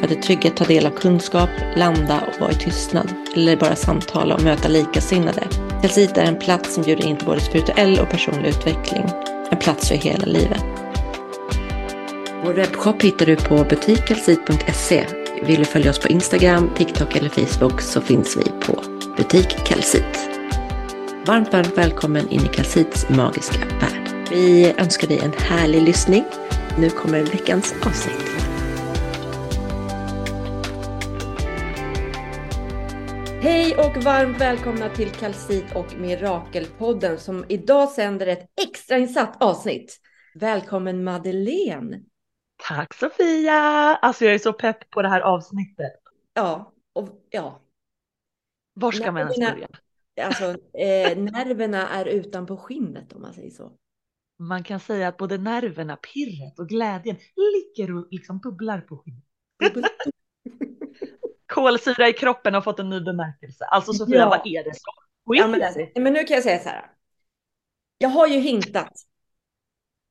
För att i trygghet ta del av kunskap, landa och vara i tystnad. Eller bara samtala och möta likasinnade. Kalsit är en plats som bjuder in till både spirituell och personlig utveckling. En plats för hela livet. Vår webbshop hittar du på butikkelsit.se. Vill du följa oss på Instagram, TikTok eller Facebook så finns vi på Butik Kalsit. Varmt, varmt välkommen in i Kalsits magiska värld. Vi önskar dig en härlig lyssning. Nu kommer veckans avsnitt. Hej och varmt välkomna till Kalsit och Mirakelpodden som idag sänder ett extrainsatt avsnitt. Välkommen Madeleine. Tack Sofia! Alltså jag är så pepp på det här avsnittet. Ja, och ja. Var ska man ens börja? Alltså, eh, nerverna är utanpå skinnet om man säger så. Man kan säga att både nerverna, pirret och glädjen ligger och liksom bubblar på skinnet. Kolsyra i kroppen har fått en ny bemärkelse. Alltså Sofia, ja. vad är det som ja, men, men nu kan jag säga så här. Jag har ju hintat.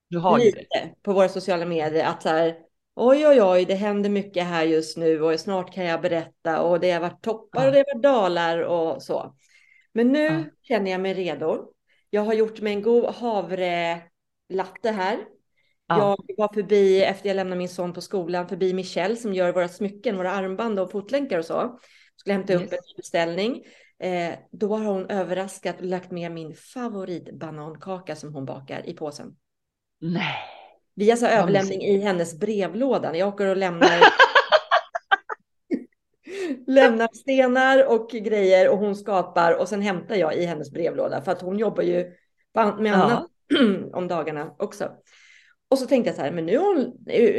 Du har lite det. på våra sociala medier att så här, oj, oj, oj, det händer mycket här just nu och snart kan jag berätta och det har varit toppar ja. och det har varit dalar och så. Men nu ja. känner jag mig redo. Jag har gjort mig en god havrelatte här. Ja. Jag var förbi, efter jag lämnade min son på skolan, förbi Michelle som gör våra smycken, våra armband och fotlänkar och så. Skulle hämta yes. upp en beställning. Eh, då har hon överraskat och lagt med min favoritbanankaka som hon bakar i påsen. Nej. Vi har alltså överlämning i hennes brevlåda. Jag åker och lämnar lämnar stenar och grejer och hon skapar och sen hämtar jag i hennes brevlåda för att hon jobbar ju med annat ja. om dagarna också. Och så tänkte jag så här, men nu har hon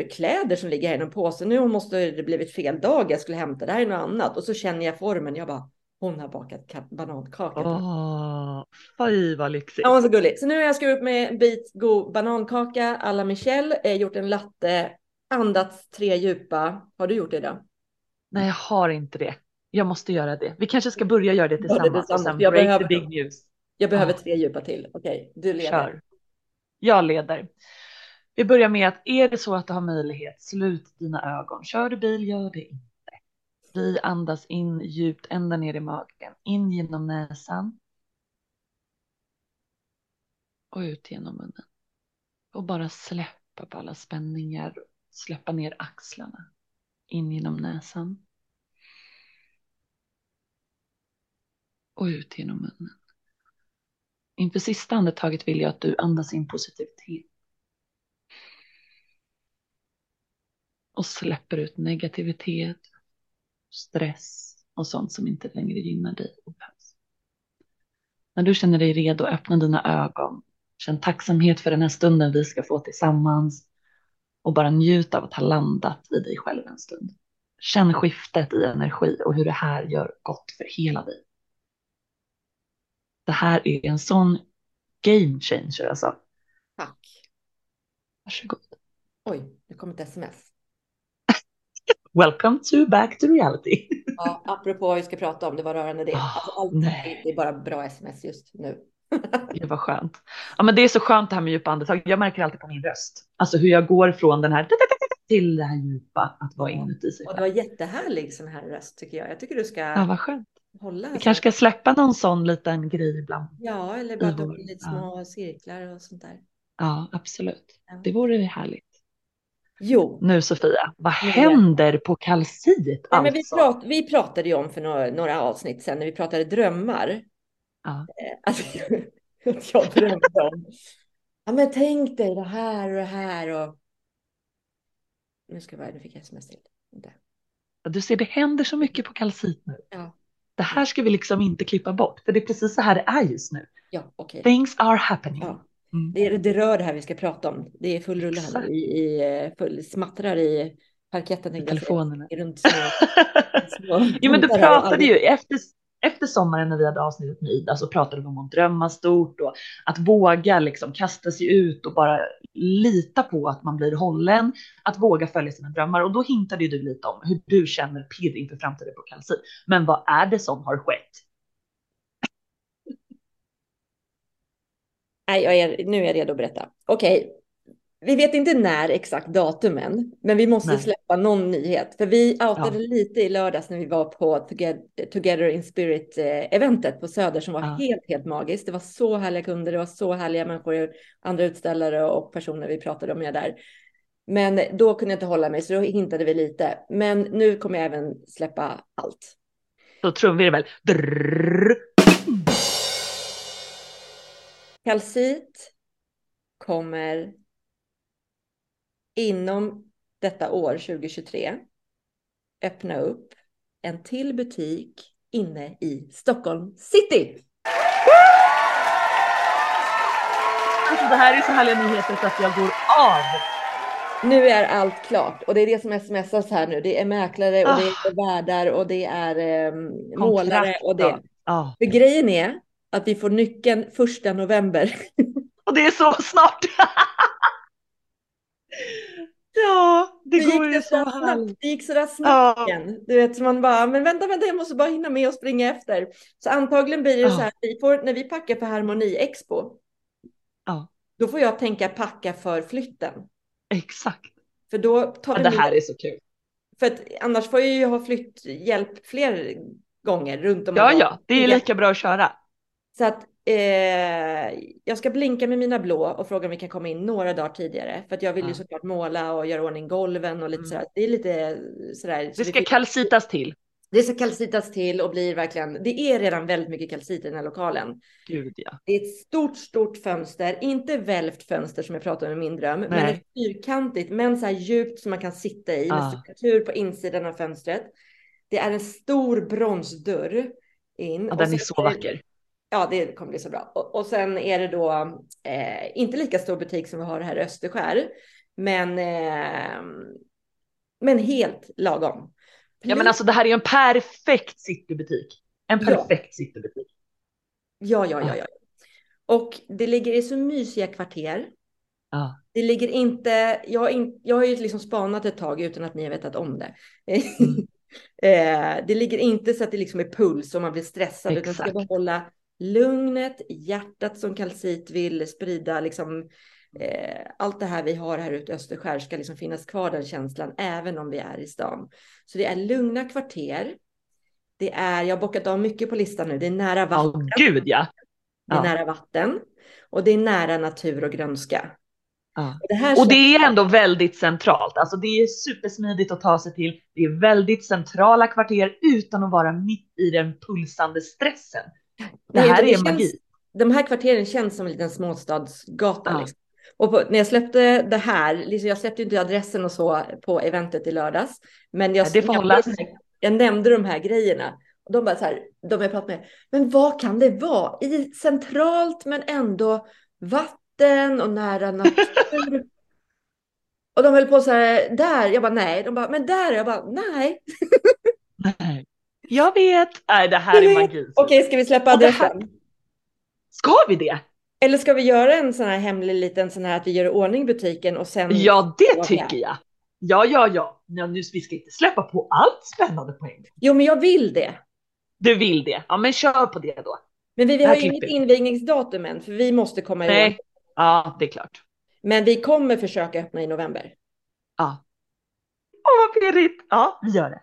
kläder som ligger här i en påse. Nu måste det blivit fel dag. Jag skulle hämta det här är något annat. Och så känner jag formen. Jag bara, hon har bakat banankaka. Åh, fy vad lyxigt. Ja, så gullig. Så nu har jag skurit upp med en bit god banankaka alla Michelle. Eh, gjort en latte, andats tre djupa. Har du gjort det då? Nej, jag har inte det. Jag måste göra det. Vi kanske ska börja göra det tillsammans, ja, det tillsammans. och sen jag break behöver, the big news. Jag behöver ah. tre djupa till. Okej, okay, du leder. Kör. Jag leder. Vi börjar med att är det så att du har möjlighet, slut dina ögon. Kör du bil, gör det inte. Vi andas in djupt ända ner i magen, in genom näsan. Och ut genom munnen. Och bara släppa på alla spänningar, släppa ner axlarna. In genom näsan. Och ut genom munnen. Inför sista andetaget vill jag att du andas in positivitet. Och släpper ut negativitet, stress och sånt som inte längre gynnar dig och behövs. När du känner dig redo, öppna dina ögon. Känn tacksamhet för den här stunden vi ska få tillsammans och bara njut av att ha landat vid dig själv en stund. Känn skiftet i energi och hur det här gör gott för hela dig. Det här är en sån game changer alltså. Tack. Varsågod. Oj, det kom ett sms. Welcome to back to reality. Ja, apropå vad vi ska prata om, det var rörande det. Oh, alltså, allt nej. Det är bara bra sms just nu. det var skönt. Ja, men det är så skönt det här med djupa andetag. Jag märker alltid på min röst, alltså hur jag går från den här till det här djupa, att vara inuti sig Och det var jättehärlig sån här röst tycker jag. Jag tycker du ska ja, vad skönt. hålla. Vi kanske ska släppa någon sån liten grej ibland. Ja, eller bara lite små ja. cirklar och sånt där. Ja, absolut. Ja. Det vore härligt. Jo. Nu Sofia, vad händer på kalsit? Nej, men vi, alltså? prat, vi pratade ju om för några, några avsnitt sedan när vi pratade drömmar. Ja. Eh, alltså, jag drömde om, ja men tänk dig det här och det här och. Nu ska jag nu fick jag sms till. Du ser, det händer så mycket på kalsit nu. Ja. Det här ska vi liksom inte klippa bort, för det är precis så här det är just nu. Ja, okay. Things are happening. Ja. Mm. Det, det rör det här vi ska prata om. Det är full rulle här i, i eh, full, smattrar i parketten. I telefonerna. Runt små, små jo, men du pratade ju efter, efter sommaren när vi hade avsnittet med Ida så pratade vi om att drömma stort och att våga liksom kasta sig ut och bara lita på att man blir hållen, att våga följa sina drömmar. Och då hintade ju du lite om hur du känner pirr inför framtiden på Kalsi. Men vad är det som har skett? Nej, jag är, nu är jag redo att berätta. Okej, vi vet inte när exakt datumen, men vi måste Nej. släppa någon nyhet. För vi outade Ja. lite i lördags när vi var på Together, in Spirit-eventet på Söder som var Ja. helt, helt magiskt. Det var så härliga kunder, det var så härliga människor, andra utställare och personer vi pratade med där. Men då kunde jag inte hålla mig, så då hintade vi lite. Men nu kommer jag även släppa allt. Då trumvirvel. Drrrr. Kalsit kommer inom detta år 2023 öppna upp en till butik inne i Stockholm city. Alltså det här är så härliga nyheter så att jag går av. Nu är allt klart och det är det som smsas här nu. Det är mäklare och det Ah. är värdar och det är eh, målare och det. Ja. För grejen är att vi får nyckeln första november. Och det är så snart. ja, det gick går ju det så härligt. Det gick sådär snabbt Ja. igen. Du vet, så man bara, men vänta, vänta, jag måste bara hinna med och springa efter. Så antagligen blir det Ja. så här, vi får, när vi packar för Harmoni Expo, Ja, då får jag tänka packa för flytten. exakt. För då tar det med, här är så kul. för att annars får jag ju ha flytthjälp fler gånger runt om. Ja, ja, det är lika bra att köra. Så att eh, jag ska blinka med mina blå och fråga om vi kan komma in några dagar tidigare. För att jag vill ju såklart måla och göra ordning golven och lite Mm. sådär. Det är lite sådär. så Det ska fick- kalcitas till. Det ska kalcitas till och blir verkligen, det är redan väldigt mycket kalcit i den här lokalen. Gud ja. Det är ett stort, stort fönster, inte välvt fönster som jag pratade om i min dröm, men Nej. ett fyrkantigt, men så här djupt som man kan sitta i med Ah. struktur på insidan av fönstret. Det är en stor bronsdörr in. ja den är så vacker. Ja, det kommer bli så bra. Och, och sen är det då eh, inte lika stor butik som vi har här i Österskär, men, eh, men helt lagom. Ja men alltså det här är ju en perfekt citybutik. En Ja. perfekt citybutik. Ja, ja, ja, ja. Och det ligger i så mysiga kvarter. Ja. Det ligger inte, jag, har in, jag har ju liksom spanat ett tag utan att ni har vetat om det. Mm. eh, det ligger inte så att det liksom är puls och man blir stressad, utan ska Exakt. behålla lugnet, hjärtat som kalcit vill sprida, liksom eh, allt det här vi har här ute i Österskär ska liksom finnas kvar den känslan, även om vi är i stan. Så det är lugna kvarter. Det är, jag har bockat av mycket på listan nu, det är nära vatten. gud ja. Det är Ja. nära vatten och det är nära natur och grönska. ja. Och det, Och det är ändå väldigt centralt. Alltså det är supersmidigt att ta sig till. Det är väldigt centrala kvarter utan att vara mitt i den pulsande stressen. Det Nej, här utan är känns, magi. De här kvarteren känns som en liten småstadsgata. Ja. Liksom. Och på, när jag släppte det här, liksom, jag släppte inte adressen och så på eventet i lördags, men jag, det får nämnde hållas. de här, jag nämnde de här grejerna. Och de bara så här, de jag pratat med, men vad kan det vara? I centralt men ändå vatten och nära natur. och de höll på så här, där, jag bara nej, de bara, men där, jag bara nej. Nej. Jag vet. Nej, det här är magi. Okej, ska vi släppa det här- adressen? Ska vi det? Eller ska vi göra en sån här hemlig liten sån här att vi gör i ordning butiken och sen. Ja, det tycker jag. Ja, ja, ja. ja nu, vi ska inte släppa på allt spännande på en gång. Jo, men jag vill det. Du vill det? Ja, men kör på det då. Men vi, vi har ju inget invigningsdatum än, för vi måste komma ihåg. Nej. Ja, det är klart. Men vi kommer försöka öppna i november. Ja. Åh, vad pirrigt. Ja, vi gör det.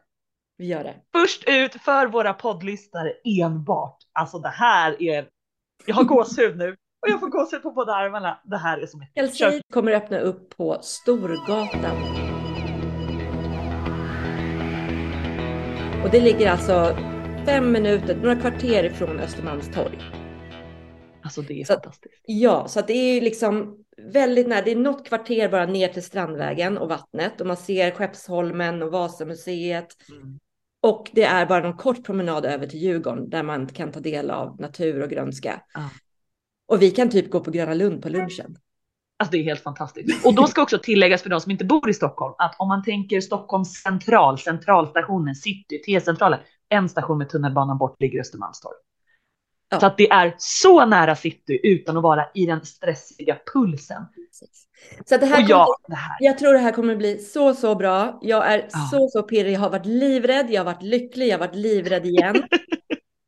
Vi gör det. Först ut för våra poddlyssnare enbart. Alltså det här är. Jag har gåshud nu och jag får gåshud på båda armarna. Det här är som ett. Kalsid kommer öppna upp på Storgatan. Och det ligger alltså fem minuter, några kvarter ifrån Östermalmstorg. Alltså det är Så- fantastiskt. Ja, så att det är ju liksom väldigt nära. Det är något kvarter bara ner till Strandvägen och vattnet och man ser Skeppsholmen och Vasamuseet. Mm. Och det är bara någon kort promenad över till Djurgården där man kan ta del av natur och grönska. Ja. Och vi kan typ gå på Gröna Lund på lunchen. Alltså det är helt fantastiskt. Och då ska också tilläggas för de som inte bor i Stockholm att om man tänker Stockholms central, centralstationen, city, T-centralen. en station med tunnelbanan bort ligger Östermalmstorg. Ja. Så att det är så nära city utan att vara i den stressiga pulsen. Precis. Så det här Och ja, kommer, det här. jag tror det här kommer bli så, så bra. Jag är Ja. så, så pirrig. Jag har varit livrädd, jag har varit lycklig, jag har varit livrädd igen.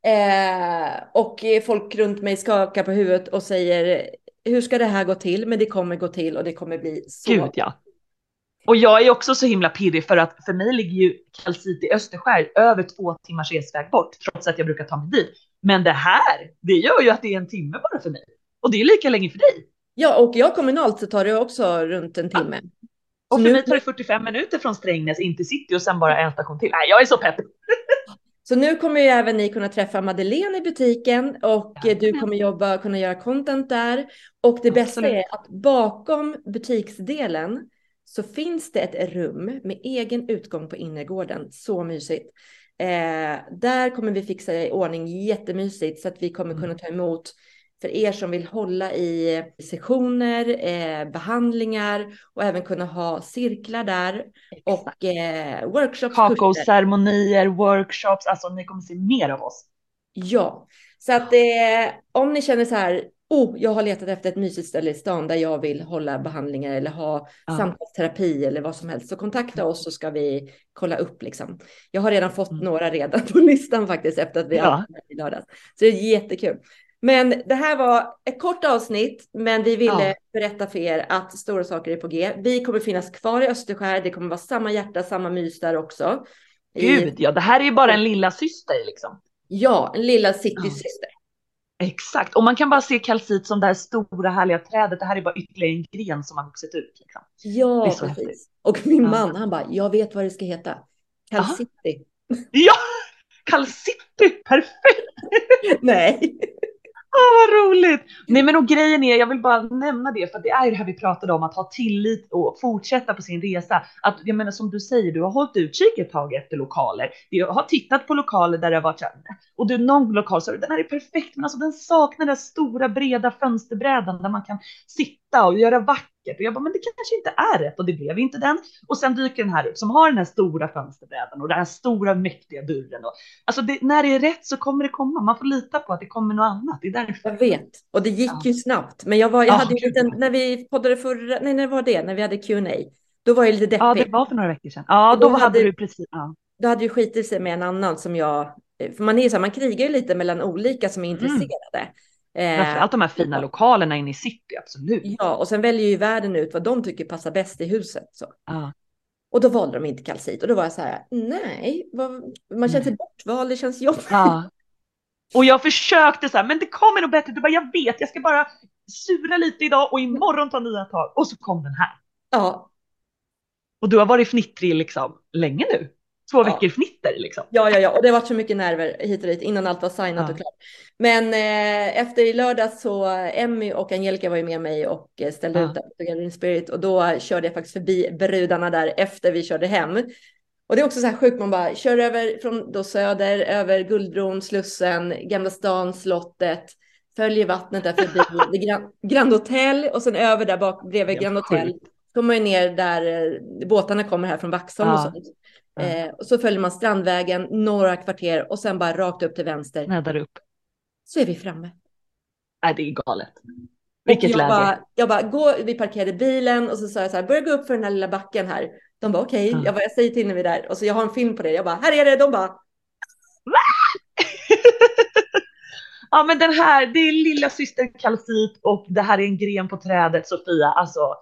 eh, och folk runt mig skakar på huvudet och säger hur ska det här gå till? Men det kommer gå till och det kommer bli så. Gud ja. Och jag är också så himla pirrig för att för mig ligger ju Kalsit i Österskär över två timmars resväg bort trots att jag brukar ta mig dit. Men det här, det gör ju att det är en timme bara för mig. Och det är lika länge för dig. Ja, och jag kommunalt så tar det också runt en timme. Och Så för nu- mig tar det 45 minuter från Strängnäs in till city och sen bara en station till. Nej, jag är så pepp. Så nu kommer ju även ni kunna träffa Madeleine i butiken och eh, du kommer jobba, kunna göra content där. Och det bästa Absolut. är att bakom butiksdelen så finns det ett rum med egen utgång på innergården. Så mysigt. Eh, där kommer vi fixa i ordning jättemysigt så att vi kommer Mm. kunna ta emot för er som vill hålla i sessioner, eh, behandlingar och även kunna ha cirklar där och eh, workshops. Kakaoceremonier, workshops, alltså ni kommer se mer av oss. Ja, så att eh, om ni känner så här, oh, jag har letat efter ett mysigt ställe i stan där jag vill hålla behandlingar eller ha Ja. samtalsterapi eller vad som helst, så kontakta oss så ska vi kolla upp liksom. Jag har redan fått Mm. några redan på listan faktiskt efter att vi Ja. har i lördags. Så det är jättekul. Men det här var ett kort avsnitt, men vi ville Ja. berätta för er att stora saker är på G. Vi kommer finnas kvar i Österskär. Det kommer vara samma hjärta, samma mys där också. I- Gud ja, det här är ju bara en lilla syster liksom. Ja, en lilla citysyster. Exakt, och man kan bara se kalcit som det här stora härliga trädet. Det här är bara ytterligare en gren som har vuxit ut. Liksom. Ja, precis. häftigt. Och min Ja. man, han bara, jag vet vad det ska heta. Calcity. Ja, kalcity, perfekt! Nej. Åh, vad roligt! Nej men och grejen är, jag vill bara nämna det för det är ju det här vi pratade om att ha tillit och fortsätta på sin resa. Att jag menar som du säger, du har hållit utkik ett tag efter lokaler. Jag har tittat på lokaler där det har varit så här, och du någon lokal så den här är perfekt, men alltså den saknar den stora breda fönsterbrädan där man kan sitta och göra vackert. Och jag bara, men det kanske inte är rätt och det blev inte den. Och sen dyker den här upp som har den här stora fönsterbrädan och den här stora mäktiga dörren. Och, alltså det, när det är rätt så kommer det komma. Man får lita på att det kommer något annat. Det är därför. Jag vet. Och det gick Ja. ju snabbt. Men jag, var, jag Ja, hade ju gud, lite, ja. när vi poddade förra, nej när var det? När vi hade Q&A. Då var jag lite deppig. Ja, det var för några veckor sedan. Ja, då då hade hade- du precis. Ja. Då hade ju skitit sig med en annan som jag, för man är så här, man krigar ju lite mellan olika som är Mm. Eh, Framförallt de här fina lokalerna inne i city, absolut. ja, och sen väljer ju världen ut vad de tycker passar bäst i huset. Så. Ja. Och då valde de inte kalcit och då var jag så här, nej, vad, man känner sig Nej. bortvald, det känns jobbigt. ja. Och jag försökte så här, men det kommer nog bättre. Du bara, jag vet, jag ska bara sura lite idag och imorgon ta nya tag. Och så kom den här. Ja, Och du har varit fnittrig liksom länge nu. Två Ja. veckor fnitter liksom. ja, ja, ja, och det har varit så mycket nerver hit och dit innan allt var signat Ja. och klart. Men eh, efter i lördags så Emmy och Angelica var ju med mig och eh, ställde Ja. ut på Gathering Spirit och då körde jag faktiskt förbi brudarna där efter vi körde hem. Och det är också så här sjukt, man bara kör över från då söder, över Guldbron, Slussen, Gamla stan, slottet, följer vattnet där förbi Grand, Grand Hotel och sen över där bak bredvid Grand Hotel. kommer ju ner där eh, båtarna kommer här från Vaxholm och Ja. sånt. Eh, och så följer man Strandvägen, några kvarter och sen bara rakt upp till vänster. Nej, där upp. Så är vi framme. Nej, det är galet. Vilket jag läge. Bara, jag bara, gå, vi parkerade bilen och så sa jag så här, börja gå upp för den här lilla backen här. De bara okej, Ja. jag, bara, jag säger till när vi är där. Och så jag har en film på det. Jag bara, här är det. De bara, ja, men den här, det är lilla syster kalcit och det här är en gren på trädet, Sofia. Alltså,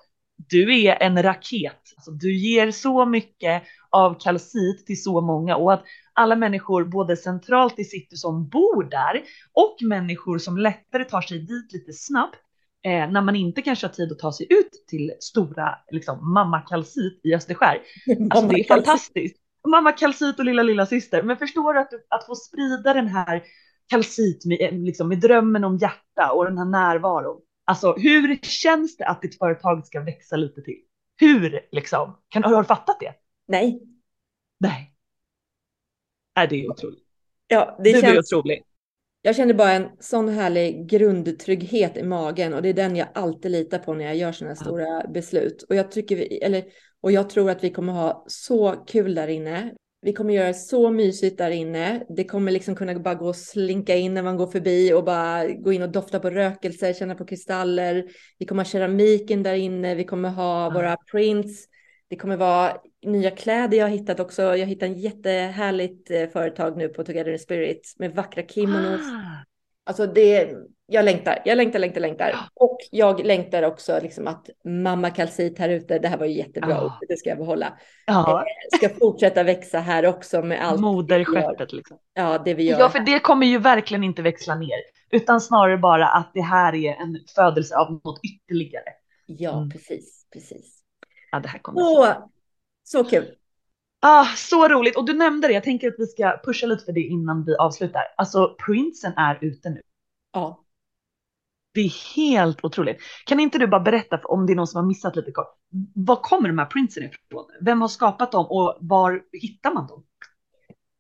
du är en raket. Alltså, du ger så mycket av kalcit till så många och att alla människor, både centralt i city som bor där och människor som lättare tar sig dit lite snabbt eh, när man inte kanske har tid att ta sig ut till stora liksom, mamma kalcit i Österskär. Alltså det är fantastiskt. Mamma kalcit och lilla lilla syster. Men förstår du att, att få sprida den här kalcit med, liksom, med drömmen om hjärta och den här närvaron. Alltså hur känns det att ditt företag ska växa lite till? Hur liksom? Kan, har du fattat det? Nej. Nej. Nej, det är otroligt. Ja, det du känns, är otrolig. jag känner bara en sån härlig grundtrygghet i magen och det är den jag alltid litar på när jag gör sådana här stora beslut. Och jag, tycker vi, eller, och jag tror att vi kommer ha så kul där inne. Vi kommer göra så mysigt där inne. Det kommer liksom kunna bara gå och slinka in när man går förbi och bara gå in och dofta på rökelser, känna på kristaller. Vi kommer ha keramiken där inne. Vi kommer ha mm. våra prints. Det kommer vara nya kläder jag har hittat också. Jag hittade en jättehärligt eh, företag nu på Together in Spirit med vackra kimonos. Ah. Alltså det, jag längtar, jag längtar, längtar, längtar. Och jag längtar också liksom att mamma kalcit här ute, det här var ju jättebra, ja. det ska jag behålla. Ja. Eh, ska fortsätta växa här också med allt. Moderskeppet liksom. Ja, det vi gör. Ja, för det kommer ju verkligen inte växla ner, utan snarare bara att det här är en födelse av något ytterligare. Ja, mm. precis, precis. Ja, det här kommer. Så, så kul. Ah, så roligt. Och du nämnde det, jag tänker att vi ska pusha lite för det innan vi avslutar. Alltså, prinsen är ute nu. Ja. Det är helt otroligt. Kan inte du bara berätta om det är någon som har missat lite kort? Var kommer de här printsen ifrån? Vem har skapat dem och var hittar man dem?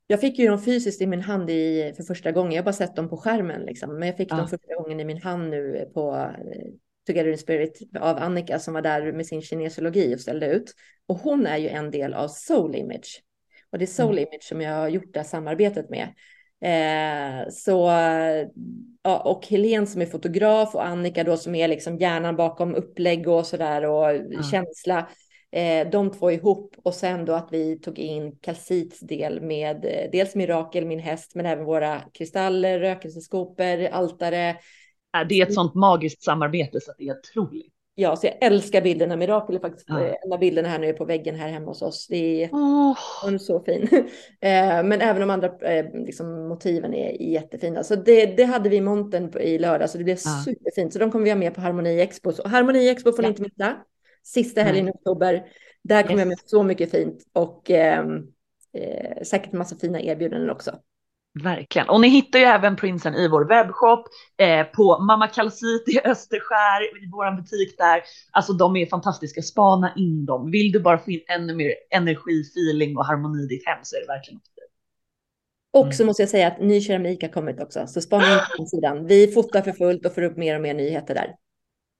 Jag fick ju dem fysiskt i min hand i, för första gången. Jag har bara sett dem på skärmen liksom. Men jag fick ja. dem första gången i min hand nu på eh, Together in Spirit av Annika som var där med sin kinesologi och ställde ut. Och hon är ju en del av Soul Image. Och det är Soul mm. Image som jag har gjort det här samarbetet med. Eh, så, ja, och Helene som är fotograf och Annika då som är liksom hjärnan bakom upplägg och sådär och mm. känsla. Eh, de två ihop och sen då att vi tog in kalcits del med eh, dels Mirakel, min häst, men även våra kristaller, rökelseskopor, altare. Det är ett sånt magiskt samarbete så att det är otroligt ja, så jag älskar bilderna. Mirakel är faktiskt ja. en av bilderna här nu på väggen här hemma hos oss. Det är oh. så fin. Eh, men även de andra eh, liksom, motiven är jättefina. Så det, det hade vi i montern i lördag, så det blev ja. superfint. Så de kommer vi ha med på Harmoni Expo. Så Harmoni Expo får ni inte missa. Sista helgen i oktober. Där kommer yes. jag med så mycket fint och ehm, eh, säkert massa fina erbjudanden också. Verkligen. Och ni hittar ju även prinsen i vår webbshop, eh, på Mamma Kalsit i Österskär, i vår butik där. Alltså de är fantastiska, spana in dem. Vill du bara få in ännu mer energi, feeling och harmoni i ditt hem så är det verkligen något och så mm. måste jag säga att ny keramik har kommit också, så spana in på sidan. Vi fotar för fullt och får upp mer och mer nyheter där.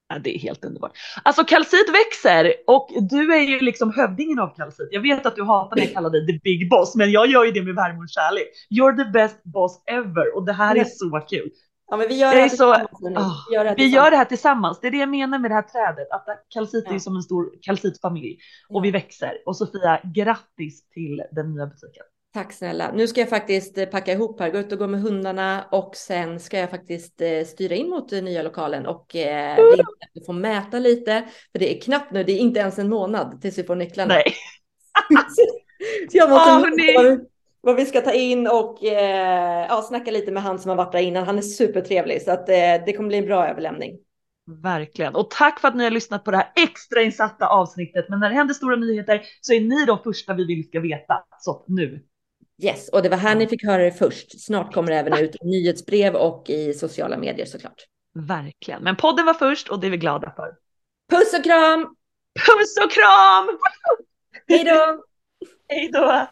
Ja, det är helt underbart. Alltså kalcit växer och du är ju liksom hövdingen av kalcit. Jag vet att du hatar när jag kallar dig the big boss, men jag gör ju det med värme och kärlek. You're the best boss ever och det här är så kul. Ja, men vi gör det, här så, vi, gör det, vi gör det här tillsammans. Det är det jag menar med det här trädet, att kalcit ja. är som en stor kalcitfamilj och ja. vi växer. Och Sofia, grattis till den nya butiken. Tack snälla. Nu ska jag faktiskt eh, packa ihop här, gå ut och gå med hundarna och sen ska jag faktiskt eh, styra in mot den nya lokalen och eh, vi får mäta lite. För det är knappt nu, det är inte ens en månad tills vi får nycklarna. Nej. så jag måste oh, vad vi ska ta in och eh, ja, snacka lite med han som har varit där innan. Han är supertrevlig så att eh, det kommer bli en bra överlämning. Verkligen. Och tack för att ni har lyssnat på det här extrainsatta avsnittet. Men när det händer stora nyheter så är ni de första vi vill ska veta. Så nu Yes, och det var här ni fick höra det först. Snart kommer det även ut nyhetsbrev och i sociala medier såklart. Verkligen, men podden var först och det är vi glada för. Puss och kram! Puss och kram! Hej då! Hej då!